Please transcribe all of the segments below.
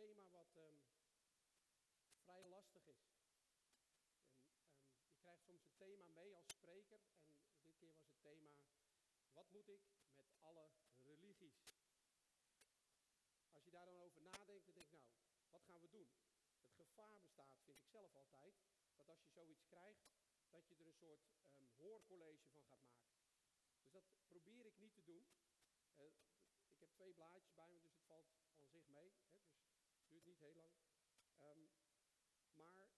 thema wat ehm, vrij lastig is. En, ehm, je krijgt soms een thema mee als spreker. En dit keer was het thema: wat moet ik met alle religies? Als je daar dan over nadenkt, dan denk ik, nou, wat gaan we doen? Het gevaar bestaat, vind ik zelf altijd, dat als je zoiets krijgt, dat je er een soort um, hoorcollege van gaat maken. Dus dat probeer ik niet te doen. Uh, ik heb twee blaadjes bij me, dus het valt aan zich mee. Duurt niet heel lang. Um, maar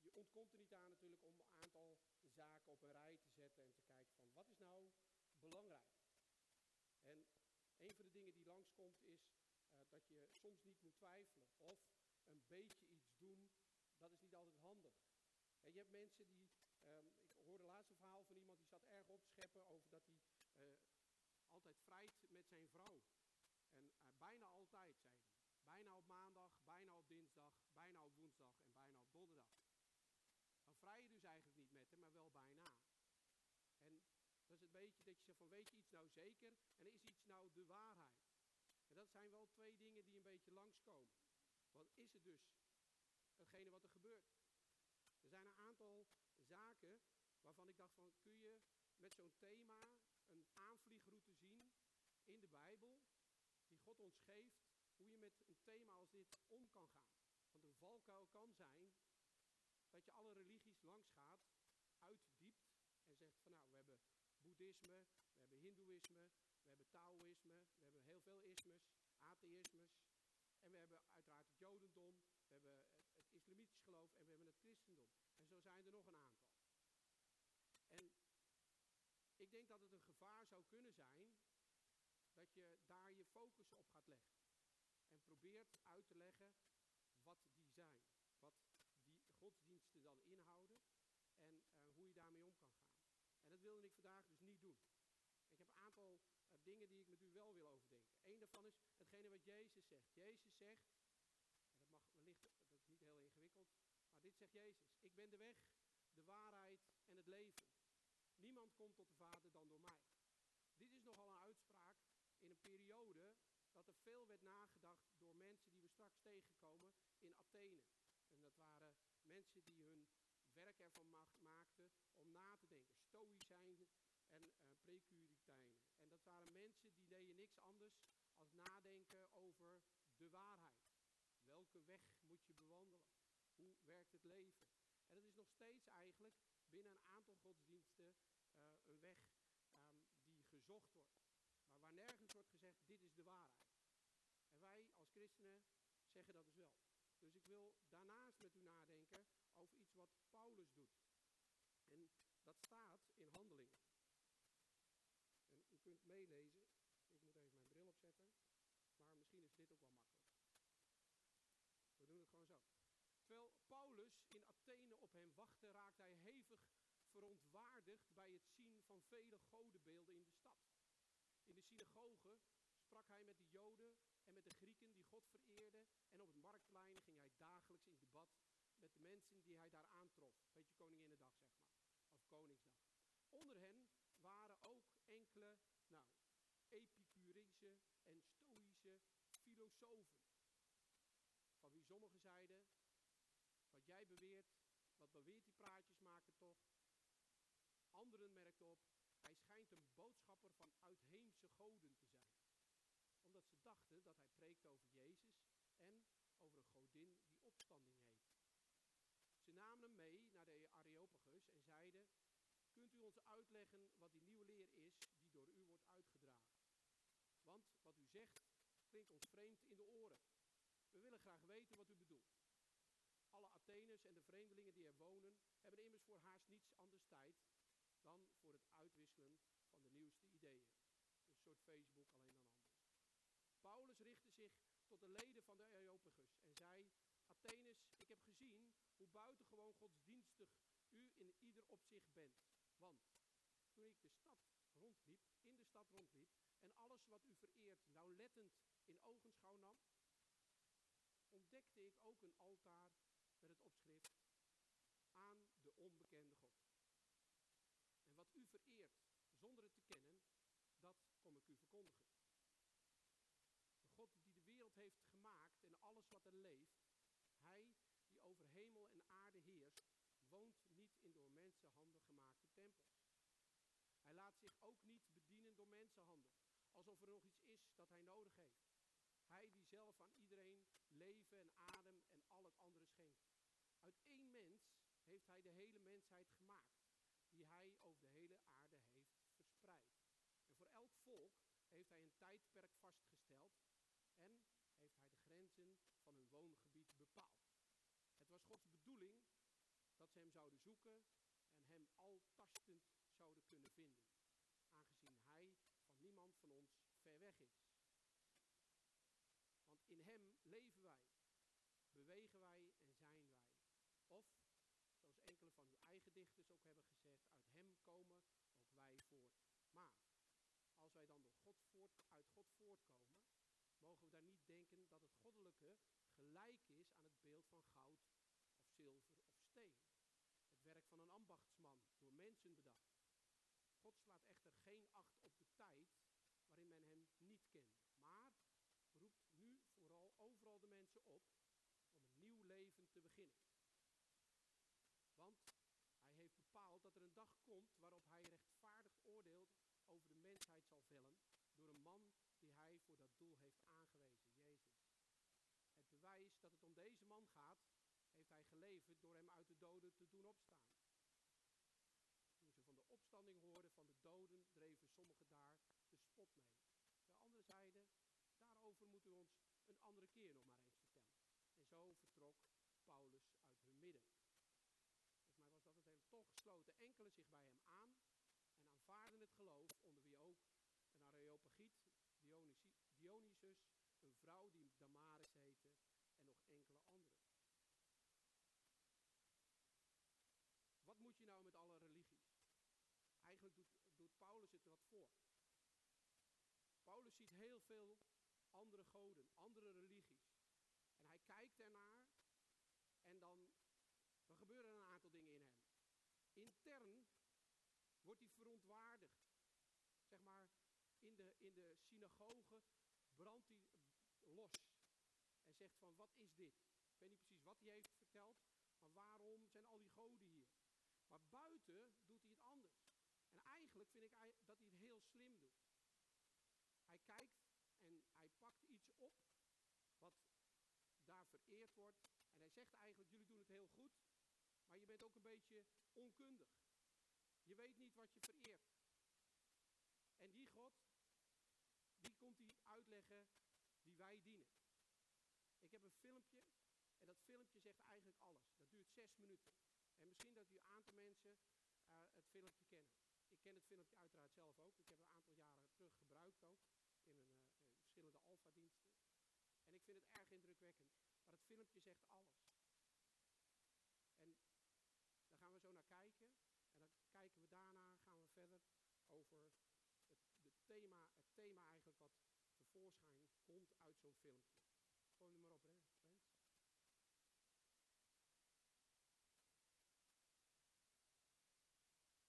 je ontkomt er niet aan natuurlijk om een aantal zaken op een rij te zetten en te kijken van wat is nou belangrijk. En een van de dingen die langskomt is uh, dat je soms niet moet twijfelen of een beetje iets doen, dat is niet altijd handig. En je hebt mensen die, um, ik hoorde laatst een verhaal van iemand die zat erg op te scheppen over dat hij uh, altijd vrijt met zijn vrouw. En uh, bijna altijd, zei. Bijna op maandag, bijna op dinsdag, bijna op woensdag en bijna op donderdag. Dan vrij je dus eigenlijk niet met hem, maar wel bijna. En dat is het beetje dat je zegt van weet je iets nou zeker en is iets nou de waarheid? En dat zijn wel twee dingen die een beetje langskomen. Wat is het dus hetgene wat er gebeurt? Er zijn een aantal zaken waarvan ik dacht van kun je met zo'n thema een aanvliegroute zien in de Bijbel die God ons geeft hoe je met een thema als dit om kan gaan. Want een valkuil kan zijn dat je alle religies langs gaat, uitdiept en zegt van nou we hebben boeddhisme, we hebben hindoeïsme, we hebben taoïsme, we hebben heel veel ismes, atheïsmes en we hebben uiteraard het jodendom, we hebben het, het islamitisch geloof en we hebben het christendom. En zo zijn er nog een aantal. En ik denk dat het een gevaar zou kunnen zijn dat je daar je focus op gaat leggen. En probeert uit te leggen wat die zijn. Wat die godsdiensten dan inhouden en uh, hoe je daarmee om kan gaan. En dat wilde ik vandaag dus niet doen. Ik heb een aantal uh, dingen die ik met u wel wil overdenken. Eén daarvan is hetgene wat Jezus zegt. Jezus zegt, en dat mag wellicht, dat is niet heel ingewikkeld, maar dit zegt Jezus. Ik ben de weg, de waarheid en het leven. Niemand komt tot de Vader dan door mij. Dit is nogal een uitspraak in een periode dat er veel werd nagedacht door mensen die we straks tegenkomen in Athene. En dat waren mensen die hun werk ervan maakten om na te denken. Stoïcijnen en uh, Precuritijnen. En dat waren mensen die deden niks anders als nadenken over de waarheid. Welke weg moet je bewandelen? Hoe werkt het leven? En dat is nog steeds eigenlijk binnen een aantal godsdiensten uh, een weg um, die gezocht wordt. Maar waar nergens wordt gezegd, dit is de waarheid. En wij als christenen zeggen dat dus wel. Dus ik wil daarnaast met u nadenken over iets wat Paulus doet. En dat staat in handelingen. En u kunt meelezen. Ik moet even mijn bril opzetten. Maar misschien is dit ook wel makkelijk. We doen het gewoon zo. Terwijl Paulus in Athene op hem wachtte, raakte hij hevig verontwaardigd bij het zien van vele godenbeelden in de stad. In de synagoge sprak hij met de Joden en met de Grieken die God vereerden. En op het marktplein ging hij dagelijks in debat met de mensen die hij daar aantrof. Beetje Koninginnedag, zeg maar. Of Koningsdag. Onder hen waren ook enkele, nou, epicurische en stoïsche filosofen. Van wie sommigen zeiden, wat jij beweert, wat beweert die praatjes maken toch? Anderen merkten op, hij schijnt een boodschapper van uitheemse goden te zijn. Dachten dat hij preekt over Jezus en over een godin die opstanding heet. Ze namen hem mee naar de Areopagus en zeiden, kunt u ons uitleggen wat die nieuwe leer is die door u wordt uitgedragen? Want wat u zegt klinkt ons vreemd in de oren. We willen graag weten wat u bedoelt. Alle Atheners en de vreemdelingen die er wonen hebben immers voor haast niets anders tijd dan voor het uitwisselen van de nieuwste ideeën. Een soort Facebook, alleen dan. Paulus richtte zich tot de leden van de Areopagus en zei: Atheners, ik heb gezien hoe buitengewoon godsdienstig u in ieder opzicht bent. Want toen ik de stad rondliep, in de stad rondliep, en alles wat u vereert nauwlettend in ogenschouw nam, ontdekte ik ook een altaar met het opschrift aan de onbekende God. En wat u vereert zonder het te kennen, dat kom ik u verkondigen. De God die de wereld heeft gemaakt en alles wat er leeft, hij die over hemel en aarde heerst, woont niet in door mensenhanden gemaakte tempels. Hij laat zich ook niet bedienen door mensenhanden, alsof er nog iets is dat hij nodig heeft. Hij die zelf aan iedereen leven en adem en al het andere schenkt. Uit één mens heeft hij de hele mensheid gemaakt, die hij over de hele aarde heeft verspreid. En voor elk volk heeft hij een tijdperk vastgesteld en heeft hij de van hun woongebied bepaald. Het was Gods bedoeling dat ze hem zouden zoeken en hem altastend zouden kunnen vinden, aangezien hij van niemand van ons ver weg is. Want in hem leven wij, bewegen wij en zijn wij. Of, zoals enkele van uw eigen dichters ook hebben gezegd, uit hem komen ook wij voort. Maar als wij dan door God voort, uit God voortkomen, mogen we daar niet denken dat het goddelijke gelijk is aan het beeld van goud of zilver of steen. Het werk van een ambachtsman, door mensen bedacht. God slaat echter geen acht op de tijd waarin men hem niet kende, maar roept nu vooral overal de mensen op om een nieuw leven te beginnen. Want hij heeft bepaald dat er een dag komt waarop hij rechtvaardig oordeelt over de mensheid zal vellen door een man voor dat doel heeft aangewezen, Jezus. Het bewijs dat het om deze man gaat, heeft hij geleverd door hem uit de doden te doen opstaan. Toen ze van de opstanding hoorden van de doden, dreven sommigen daar de spot mee. De andere zeiden, daarover moeten we ons een andere keer nog maar eens vertellen. En zo vertrok Paulus uit hun midden. Volgens mij was dat het hele toch gesloten. Enkelen zich bij hem aan en aanvaarden het geloof, onder wie ook een Areopagiet, Dionysus, een vrouw die Damaris heette en nog enkele anderen. Wat moet je nou met alle religies? Eigenlijk doet, Paulus het wat voor. Paulus ziet heel veel andere goden, andere religies. En hij kijkt ernaar en dan, gebeuren een aantal dingen in hem. Intern wordt hij verontwaardigd. Zeg maar, in de, in de synagoge brandt hij los. En zegt van, wat is dit? Ik weet niet precies wat hij heeft verteld, maar waarom zijn al die goden hier? Maar buiten doet hij het anders. En eigenlijk vind ik dat hij het heel slim doet. Hij kijkt en hij pakt iets op wat daar vereerd wordt. En hij zegt eigenlijk, jullie doen het heel goed, maar je bent ook een beetje onkundig. Je weet niet wat je vereert. En die God, die wij dienen. Ik heb een filmpje en dat filmpje zegt eigenlijk alles. Dat duurt zes minuten. En misschien dat u een aantal mensen uh, het filmpje kennen. Ik ken het filmpje uiteraard zelf ook. Ik heb het een aantal jaren terug gebruikt ook. In, een, uh, in verschillende alfa-diensten. En ik vind het erg indrukwekkend. Maar het filmpje zegt alles. En daar gaan we zo naar kijken. En dan kijken we daarna, gaan we verder over het, de thema, het thema eigenlijk wat tevoorschijn komt uit zo'n filmpje. Gooi hem maar op, Rens. Toch hoef je niet veel te zeggen, hè, over film. En het, God maakte geen fout. Hè?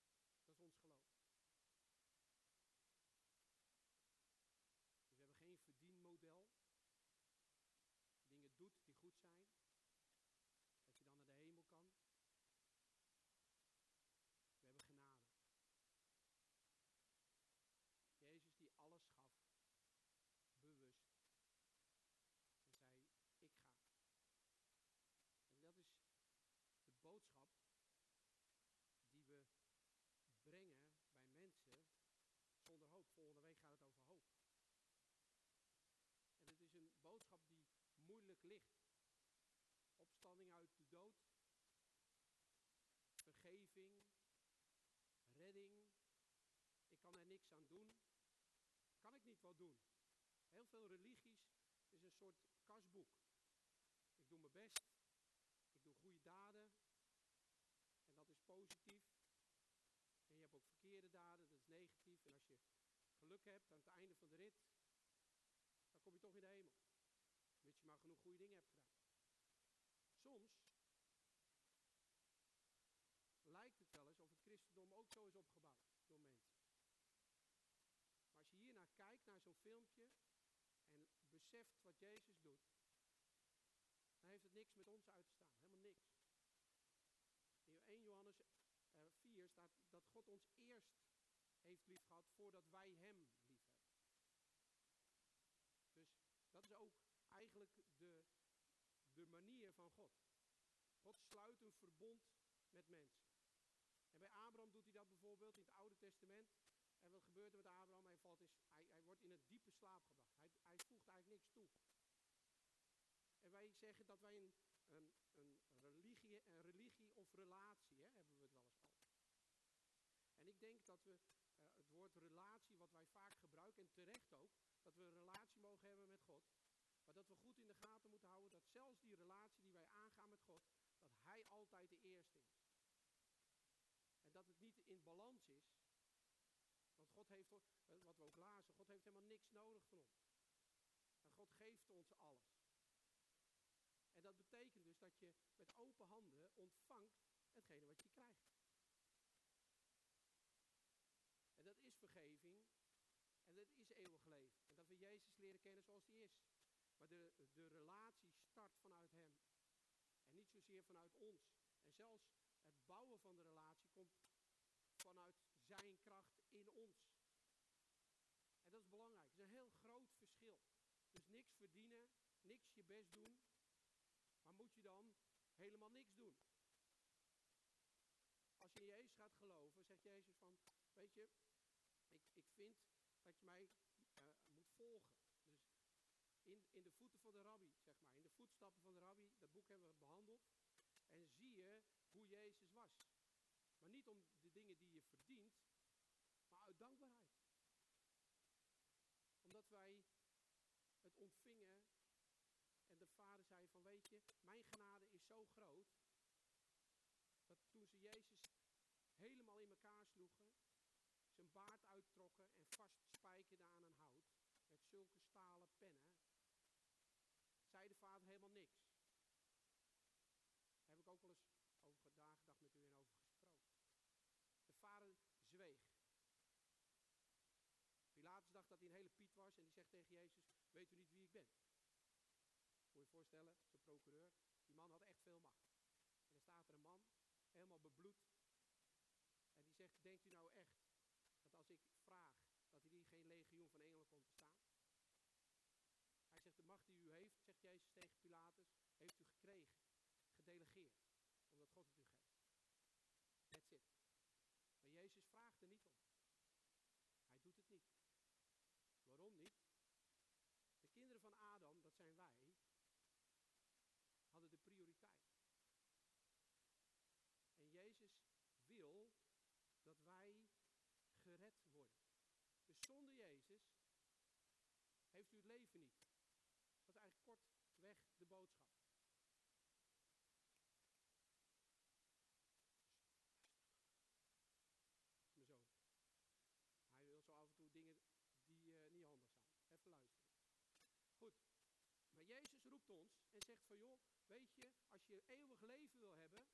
Er stond een mistake, dat jongetje dat glijdt weg. En Jezus ging bewust. Dat is ons, dat is ons geloof. Dus we hebben geen verdienmodel. Dingen doet die goed zijn. Dat je dan naar de hemel kan. We hebben genade. Jezus die alles gaf. Bewust. En zei, ik ga. En dat is de boodschap die we brengen bij mensen zonder hoop. Volgende week gaat het over hoop. En het is een boodschap die ligt. Opstanding uit de dood, vergeving, redding. Ik kan er niks aan doen. Kan ik niet wat doen? Heel veel religies is een soort kasboek. Ik doe mijn best, ik doe goede daden en dat is positief. En je hebt ook verkeerde daden, dat is negatief. En als je geluk hebt aan het einde van de rit, dan kom je toch in de hemel. Maar genoeg goede dingen hebt gedaan. Soms lijkt het wel eens of het christendom ook zo is opgebouwd door mensen. Maar als je hier naar kijkt, naar zo'n filmpje, en beseft wat Jezus doet, dan heeft het niks met ons uit te staan. Helemaal niks. In 1 Johannes uh, 4 staat dat God ons eerst heeft lief gehad voordat wij Hem lief hebben. Dus dat is ook eigenlijk de, de manier van God. God sluit een verbond met mensen. En bij Abraham doet hij dat bijvoorbeeld in het Oude Testament. En wat gebeurt er met Abraham? Hij, valt in, hij, hij wordt in een diepe slaap gebracht. Hij, hij voegt eigenlijk niks toe. En wij zeggen dat wij een, een, een, religie, een religie of relatie, hè, hebben we het wel eens. En ik denk dat we uh, het woord relatie, wat wij vaak gebruiken, en terecht ook, dat we een relatie mogen hebben met God. Dat we goed in de gaten moeten houden dat zelfs die relatie die wij aangaan met God, dat Hij altijd de eerste is. En dat het niet in balans is. Want God heeft, eh, wat we ook lazen, God heeft helemaal niks nodig van ons. En God geeft ons alles. En dat betekent dus dat je met open handen ontvangt hetgene wat je krijgt. En dat is vergeving. En dat is eeuwig leven. En dat we Jezus leren kennen zoals hij is. Maar de, de relatie start vanuit hem. En niet zozeer vanuit ons. En zelfs het bouwen van de relatie komt vanuit zijn kracht in ons. En dat is belangrijk. Het is een heel groot verschil. Dus niks verdienen, niks je best doen. Maar moet je dan helemaal niks doen? Als je in Jezus gaat geloven, zegt Jezus van, weet je, ik, ik vind dat je mij uh, moet volgen. In, de voeten van de rabbi, zeg maar. In de voetstappen van de rabbi, dat boek hebben we behandeld. En zie je hoe Jezus was. Maar niet om de dingen die je verdient, maar uit dankbaarheid. Omdat wij het ontvingen en de vader zei van weet je, mijn genade is zo groot, dat toen ze Jezus helemaal in elkaar sloegen, zijn baard uittrokken en vastspijkerden aan een hout, met zulke stalen pennen, zei de vader helemaal niks. Heb ik ook wel eens over nagedacht met u en over gesproken. De vader zweeg. Pilatus dacht dat hij een hele Piet was en die zegt tegen Jezus, weet u niet wie ik ben? Moet je je voorstellen, zo'n procureur, die man had echt veel macht. En dan staat er een man, helemaal bebloed, en die zegt, denkt u nou echt dat als ik vraag, dat hij die geen legioen van engelen kon bestaan? Hij zegt, de macht die u zegt Jezus tegen Pilatus, heeft u gekregen, gedelegeerd, omdat God het u geeft. That's it. Maar Jezus vraagt er niet om. Hij doet het niet. Waarom niet? De kinderen van Adam, dat zijn wij, hadden de prioriteit. En Jezus wil dat wij gered worden. Dus zonder Jezus heeft u het leven niet. Kortweg de boodschap. Mijn zoon. Hij wil zo af en toe dingen die uh, niet handig zijn. Even luisteren. Goed. Maar Jezus roept ons en zegt van joh, weet je, als je eeuwig leven wil hebben,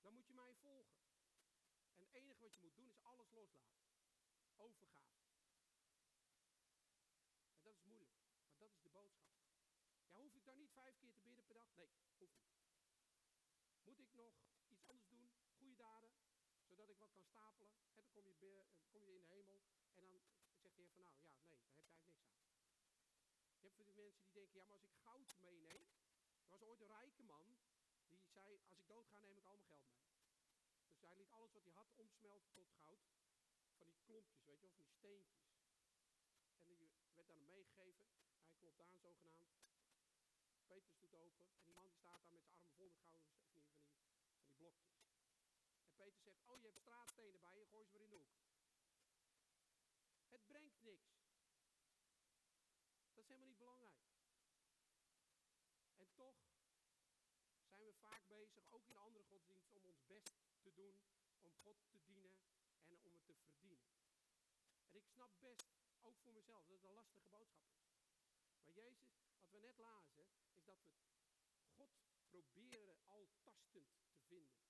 dan moet je mij volgen. En het enige wat je moet doen is alles loslaten. Overgave. En dat is moeilijk, maar dat is de boodschap. Dan niet vijf keer te bidden per dag? Nee, hoeft. Moet ik nog iets anders doen? Goede daden? Zodat ik wat kan stapelen? En dan kom je, kom je in de hemel en dan zegt de Heer van nou ja, nee, daar heb je eigenlijk niks aan. Je hebt voor die mensen die denken, ja maar als ik goud meeneem. Er was ooit een rijke man die zei, als ik dood ga neem ik al mijn geld mee. Dus hij liet alles wat hij had omsmelten tot goud. Van die klompjes, weet je wel, van die steentjes. En die werd hem meegegeven. Hij klopt aan, zogenaamd. Petrus doet open. En die man die staat daar met zijn armen vol met gouden van die, van die, van blokjes. En Petrus zegt, oh je hebt straatstenen bij je, gooi ze maar in de hoek. Het brengt niks. Dat is helemaal niet belangrijk. En toch zijn we vaak bezig, ook in andere godsdiensten, om ons best te doen, om God te dienen en om het te verdienen. En ik snap best ook voor mezelf, dat het een lastige boodschap is. Maar Jezus, wat we net lazen, dat we God proberen al tastend te vinden.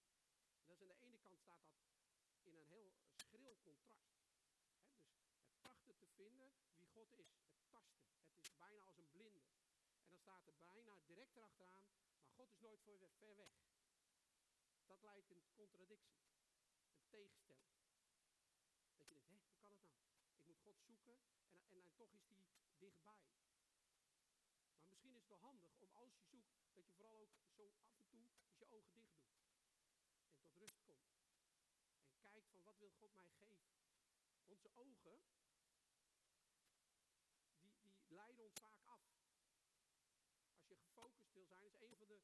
En dat is aan de ene kant staat dat in een heel schril contrast. dus het trachten te vinden wie God is. Het tasten. Het is bijna als een blinde. En dan staat er bijna direct erachteraan, maar God is nooit voor ver weg. Dat lijkt een contradictie. Een tegenstelling. Dat je denkt, hé, hoe kan het nou? Ik moet God zoeken en, en, en toch is hij dichtbij. Maar misschien is het handig om als je zoekt, dat je vooral ook zo af en toe je ogen dicht doet. En tot rust komt. En kijkt van wat wil God mij geven. Onze ogen, die, die leiden ons vaak af. Als je gefocust wil zijn, is een van de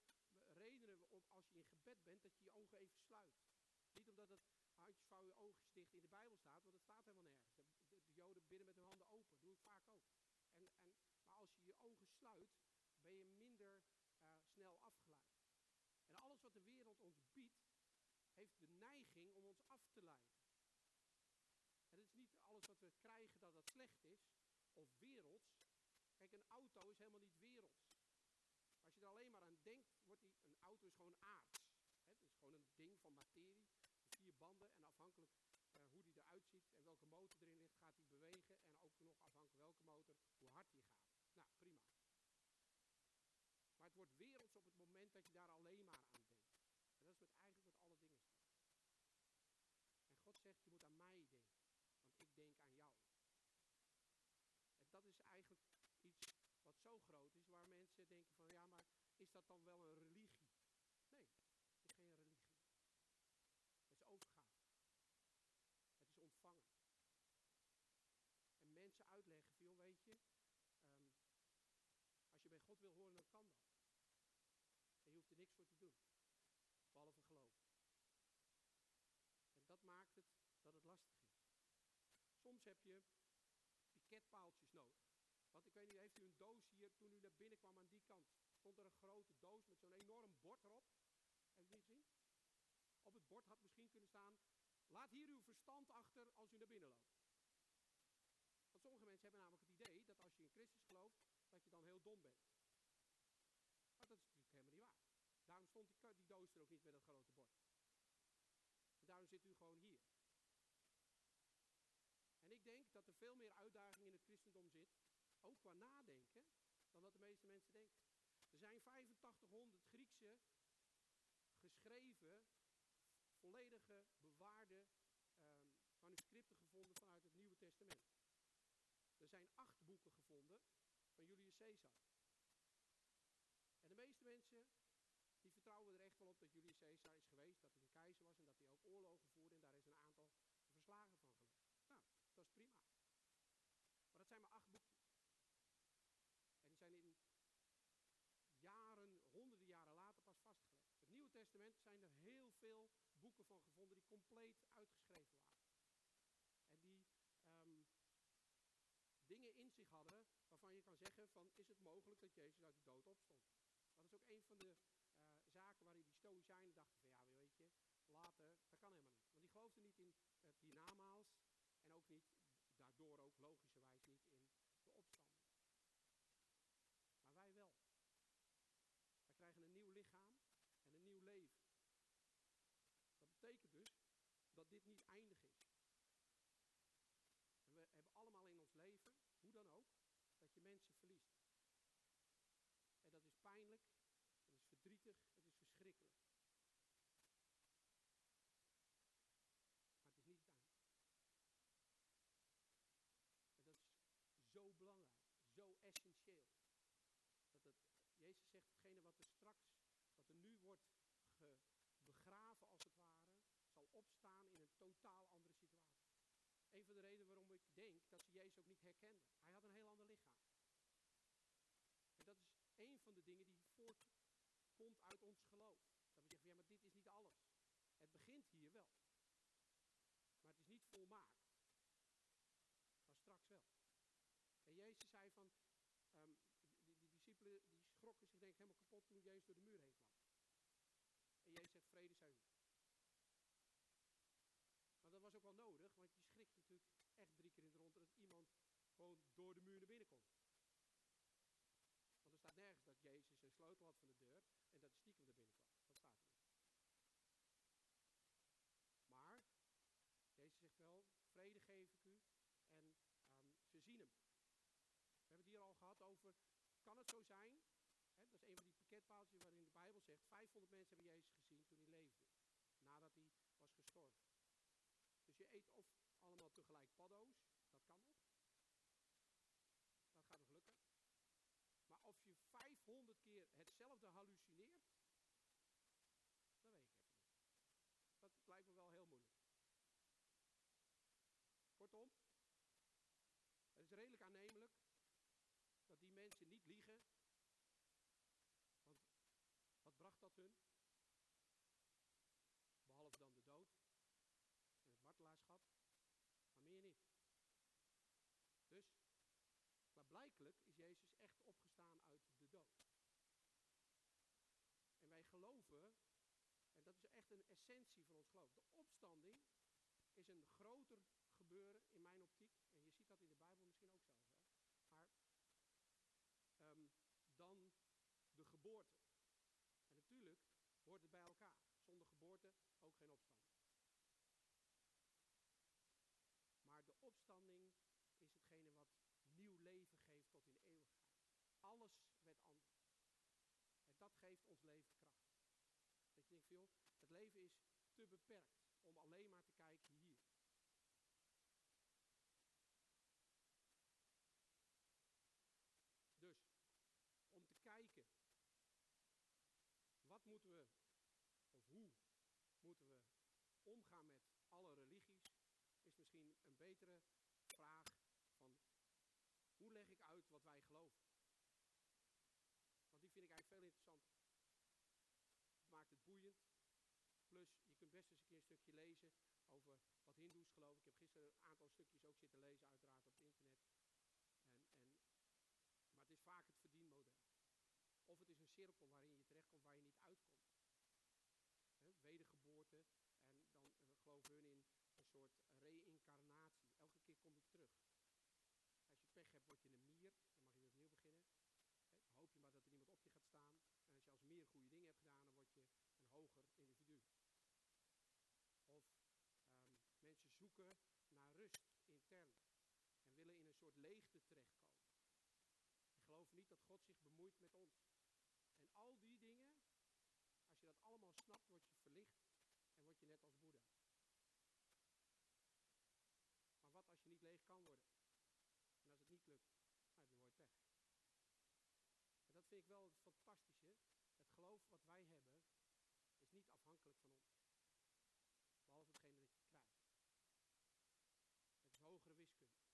redenen om, als je in gebed bent, dat je je ogen even sluit. Niet omdat het handjes vouw je ogen dicht in de Bijbel staat, want het staat helemaal nergens. De, de, Joden bidden met hun handen open, doe ik vaak ook. En, en, maar als je je ogen sluit, ben je minder uh, snel afgeleid. En alles wat de wereld ons biedt, heeft de neiging om ons af te leiden. En het is niet alles wat we krijgen dat dat slecht is, of werelds. Kijk, een auto is helemaal niet werelds. Als je er alleen maar aan denkt, wordt die, een auto is gewoon aards. Het is gewoon een ding van materie, vier banden en afhankelijk uh, hoe die eruit ziet en welke motor erin ligt, gaat hij bewegen. En ook nog afhankelijk welke motor, hoe hard die gaat. Nou, prima. Maar het wordt werelds op het moment dat je daar alleen maar aan denkt. En dat is met eigenlijk met alle dingen zo. En God zegt, je moet aan mij denken, want ik denk aan jou. En dat is eigenlijk iets wat zo groot is, waar mensen denken van, ja, maar is dat dan wel een religie? Nee, het is geen religie. Het is overgave. Het is ontvangen. En mensen uitleggen, veel weet je, um, als je bij God wil horen, dan kan dat. En je hoeft er niks voor te doen. Behalve geloven. En dat maakt het dat het lastig is. Soms heb je piketpaaltjes nodig. Want ik weet niet, heeft u een doos hier, toen u naar binnen kwam aan die kant, stond er een grote doos met zo'n enorm bord erop. Heeft u niet gezien? Op het bord had misschien kunnen staan, laat hier uw verstand achter als u naar binnen loopt. Want sommige mensen hebben namelijk het idee dat als je in Christus gelooft, dat je dan heel dom bent. Maar dat is natuurlijk helemaal niet waar. Daarom stond die, die doos er ook niet met dat grote bord. Daarom zit u gewoon hier. En ik denk dat er veel meer uitdaging in het christendom zit, ook qua nadenken, dan dat de meeste mensen denken. Er zijn 8500 Griekse geschreven, volledige, bewaarde um, manuscripten gevonden vanuit het Nieuwe Testament. Er zijn acht boeken gevonden van Julius Caesar. En de meeste mensen vertrouwen er echt wel op dat Julius Caesar is geweest, dat hij een keizer was en dat hij ook oorlogen voerde en daar is een aantal verslagen van. Nou, dat is prima. Maar dat zijn maar acht boekjes. En die zijn in jaren, honderden jaren later pas vastgelegd. Het Nieuwe Testament zijn er heel veel boeken van gevonden die compleet uitgeschreven waren. En die um, dingen in zich hadden waarvan je kan zeggen van is het mogelijk dat Jezus uit de dood opstond. Dat is ook een van de waarin die stoïcijnen dachten van ja weet je, later, dat kan helemaal niet. Want die geloofden niet in het hiernamaals en ook niet, daardoor ook logischerwijs niet in de opstanding. Maar wij wel. Wij krijgen een nieuw lichaam en een nieuw leven. Dat betekent dus dat dit niet eindig is. En we hebben allemaal in ons leven, hoe dan ook, dat je mensen verliest. En dat is pijnlijk, het is verdrietig, het is verschrikkelijk. Maar het is niet het einde. En dat is zo belangrijk, zo essentieel. Dat het, Jezus zegt, hetgene wat er straks, wordt begraven als het ware, zal opstaan in een totaal andere situatie. Een van de redenen waarom ik denk dat ze Jezus ook niet herkenden. Hij had een heel ander lichaam. En dat is een van de dingen die voortkomt uit ons geloof. Dat we zeggen, ja, maar dit is niet alles. Het begint hier wel. Maar het is niet volmaakt. Maar straks wel. En Jezus zei van, um, die, die, discipelen die schrokken zich denk ik helemaal kapot toen Jezus door de muur heen kwam. Jezus zegt vrede zijn u. Maar dat was ook wel nodig, want je schrikt natuurlijk echt drie keer in de rond, dat iemand gewoon door de muur naar binnen komt. Want er staat nergens dat Jezus een sleutel had van de deur en dat hij stiekem naar binnen kwam. Dat staat er niet. Maar, Jezus zegt wel, vrede geef ik u en ehm, ze zien hem. We hebben het hier al gehad over, kan het zo zijn Pakketpaaltjes waarin de Bijbel zegt, 500 mensen hebben Jezus gezien toen hij leefde. Nadat hij was gestorven. Dus je eet of allemaal tegelijk paddo's, dat kan nog. Dat gaat nog lukken. Maar of je 500 keer hetzelfde hallucineert, dat weet ik even niet. Dat lijkt me wel heel moeilijk. Kortom, het is redelijk aannemelijk dat die mensen niet liegen. Want dat hun? Behalve dan de dood en het martelaarschap, maar meer niet. Dus, blijkelijk is Jezus echt opgestaan uit de dood. En wij geloven, en dat is echt een essentie van ons geloof. De opstanding is een groter gebeuren in mijn optiek. En je ziet dat in de Bijbel misschien ook zelf. Maar um, dan de geboorte. Het bij elkaar. Zonder geboorte ook geen opstanding. Maar de opstanding is hetgene wat nieuw leven geeft tot in eeuwigheid. Alles werd anders. En dat geeft ons leven kracht. Dat je denkt, veel, het leven is te beperkt om alleen maar te kijken hier. Dus, om te kijken, wat moeten we, we omgaan met alle religies, is misschien een betere vraag van hoe leg ik uit wat wij geloven? Want die vind ik eigenlijk veel interessanter. Het maakt het boeiend. Plus, je kunt best eens een keer een stukje lezen over wat hindoes geloven. Ik heb gisteren een aantal stukjes ook zitten lezen, uiteraard op het internet. En, en, maar het is vaak het verdienmodel. Of het is een cirkel waarin je terechtkomt waar je niet uitkomt. En dan uh, geloven hun in een soort reïncarnatie. Elke keer kom je terug. Als je pech hebt, word je een mier. Dan mag je weer opnieuw beginnen. He, hoop je maar dat er iemand op je gaat staan. En als je als meer goede dingen hebt gedaan, dan word je een hoger individu. Of um, mensen zoeken naar rust intern. En willen in een soort leegte terechtkomen. En geloven niet dat God zich bemoeit met ons. En al die dingen, als je dat allemaal snapt, word je verlicht en word je net als Boeddha. Maar kan worden? En als het niet lukt, nou, heb je. En dat vind ik wel het fantastische. Het geloof wat wij hebben, is niet afhankelijk van ons. Behalve hetgene dat je krijgt. Het is hogere wiskunde.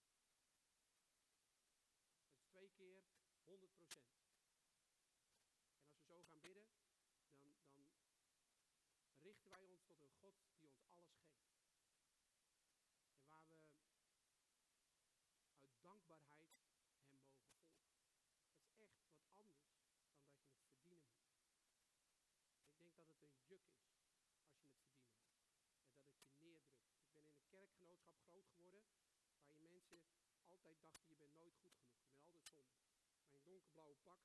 Het is twee keer 100 procent. En als we zo gaan bidden, dan, dan richten wij ons tot een God die ons alles geeft. En waar we uit dankbaarheid Hem mogen volgen. Dat is echt wat anders dan dat je het verdienen moet. Ik denk dat het een is als je het verdienen. En dat het je neerdrukt. Ik ben in een kerkgenootschap groot geworden waar je mensen altijd dachten je bent nooit goed genoeg. Je bent altijd zonde. Mijn donkerblauwe pak,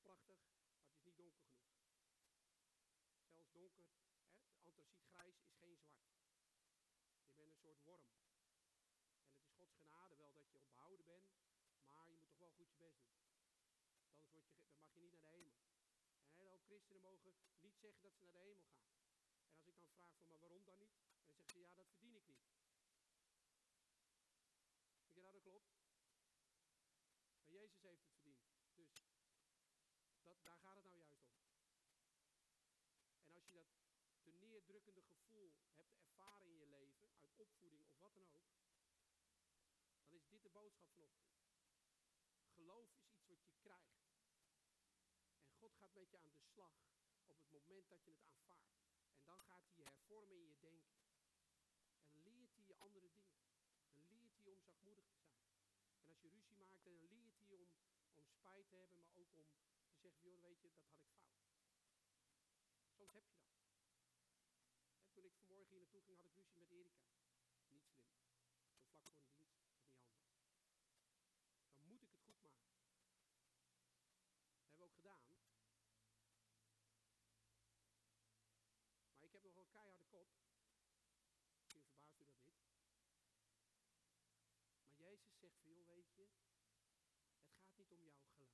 prachtig, maar het is niet donker genoeg. Zelfs donker, hè, antracietgrijs is geen zwart. Je bent een soort worm. En het is Gods genade wel dat je onthouden bent, maar je moet toch wel goed je best doen. Anders word je, dan mag je niet naar de hemel. En een hele hoop christenen mogen niet zeggen dat ze naar de hemel gaan. En als ik dan vraag van, maar waarom dan niet? En dan zeggen ze, ja, dat verdien ik niet. Denk je nou, dat klopt? Maar Jezus heeft het verdiend. Dus dat, daar gaat het nou juist om. En als je dat te neerdrukkende gevoel hebt ervaren in je leven, uit opvoeding of wat dan ook, dan is dit de boodschap vanochtend. Geloof is iets wat je krijgt. Gaat met je aan de slag op het moment dat je het aanvaardt. En dan gaat hij je hervormen in je denken. En leert hij je andere dingen. Dan leert hij om zachtmoedig te zijn. En als je ruzie maakt, dan leert hij je om, om spijt te hebben, maar ook om te zeggen, joh, weet je, dat had ik fout. Soms heb je dat. En toen ik vanmorgen hier naartoe ging, had ik ruzie met Erika. Niet slim. Zo vlak voor een dat is niet handig.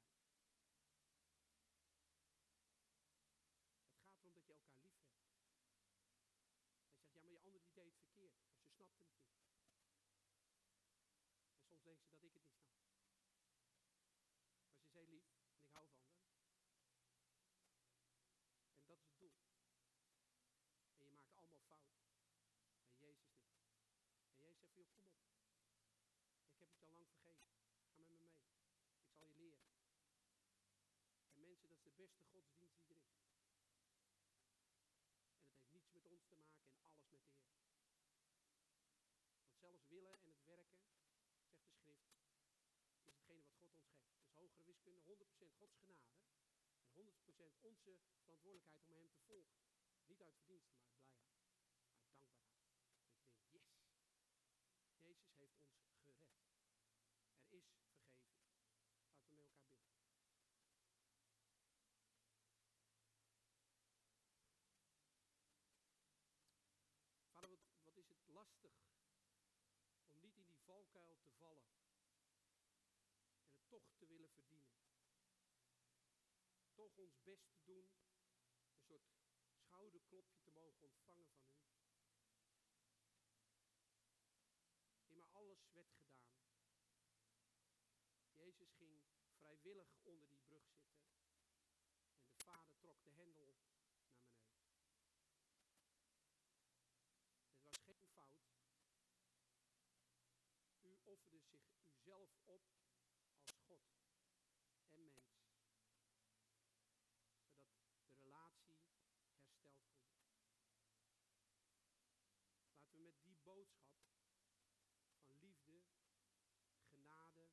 Dan moet ik het goed maken. Dat hebben we ook gedaan. Dat ik het niet snap. Maar ze heel lief en ik hou van. En dat is het doel. En je maakt allemaal fouten. Maar Jezus niet. En Jezus zegt van, joh, kom op. Ik heb het je al lang vergeven. Ga met me mee. Ik zal je leren. En mensen, dat is de beste godsdienst die er is. En het heeft niets met ons te maken en alles met de Heer. Want zelfs willen en het werken, zegt de schrift, is hetgene wat God ons geeft. Dus hogere wiskunde, 100% Gods genade. En 100% onze verantwoordelijkheid om hem te volgen. Niet uit verdiensten, maar uit blijheid. Uit dankbaarheid. Dat je yes. Jezus heeft ons gered. Er is vergeving. Laten we met elkaar bidden. Vader, wat is het lastig om niet in die valkuil te vallen. En het toch te verdienen. Toch ons best te doen. Een soort schouderklopje te mogen ontvangen van u. In maar alles werd gedaan. Jezus ging vrijwillig onder die brug zitten. En de vader trok de hendel naar beneden. Het was geen fout. U offerde zich uzelf op als God en mens. Zodat de relatie hersteld kon worden. Laten we met die boodschap van liefde, genade,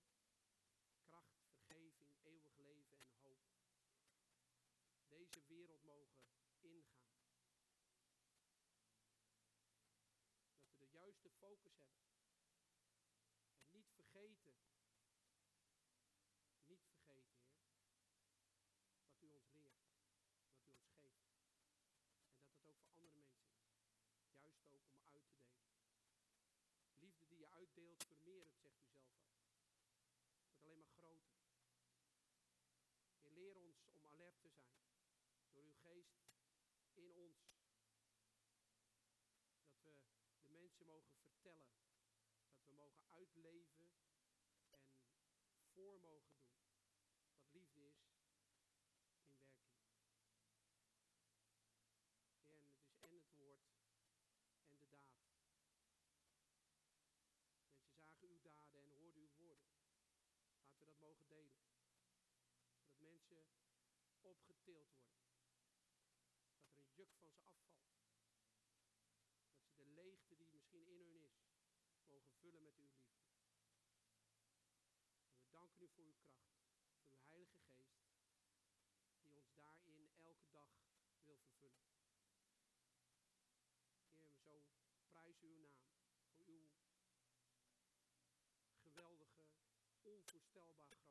kracht, vergeving, eeuwig leven en hoop deze wereld mogen ingaan. Dat we de juiste focus hebben. En niet vergeten, niet vergeten, Heer, wat u ons leert, wat u ons geeft. En dat het ook voor andere mensen is. Juist ook om uit te delen. Uitdeelt, vermeerdert, zegt u zelf ook. Wordt alleen maar groter. Heer, leer ons om alert te zijn. Door uw geest in ons. Dat we de mensen mogen vertellen. Dat we mogen uitleven en voor mogen doen. Wat liefde is in werking. Heer, en het is en het woord en de daad. Mensen zagen uw daden en hoorden uw woorden. Laten we dat mogen delen. Mensen opgetild worden. Dat er een juk van ze afvalt. Dat ze de leegte die misschien in hun is, mogen vullen met uw liefde. We danken u voor uw kracht, voor uw Heilige Geest, die ons daarin elke dag wil vervullen. Heer, we zo prijzen uw naam voor uw geweldige, onvoorstelbaar grote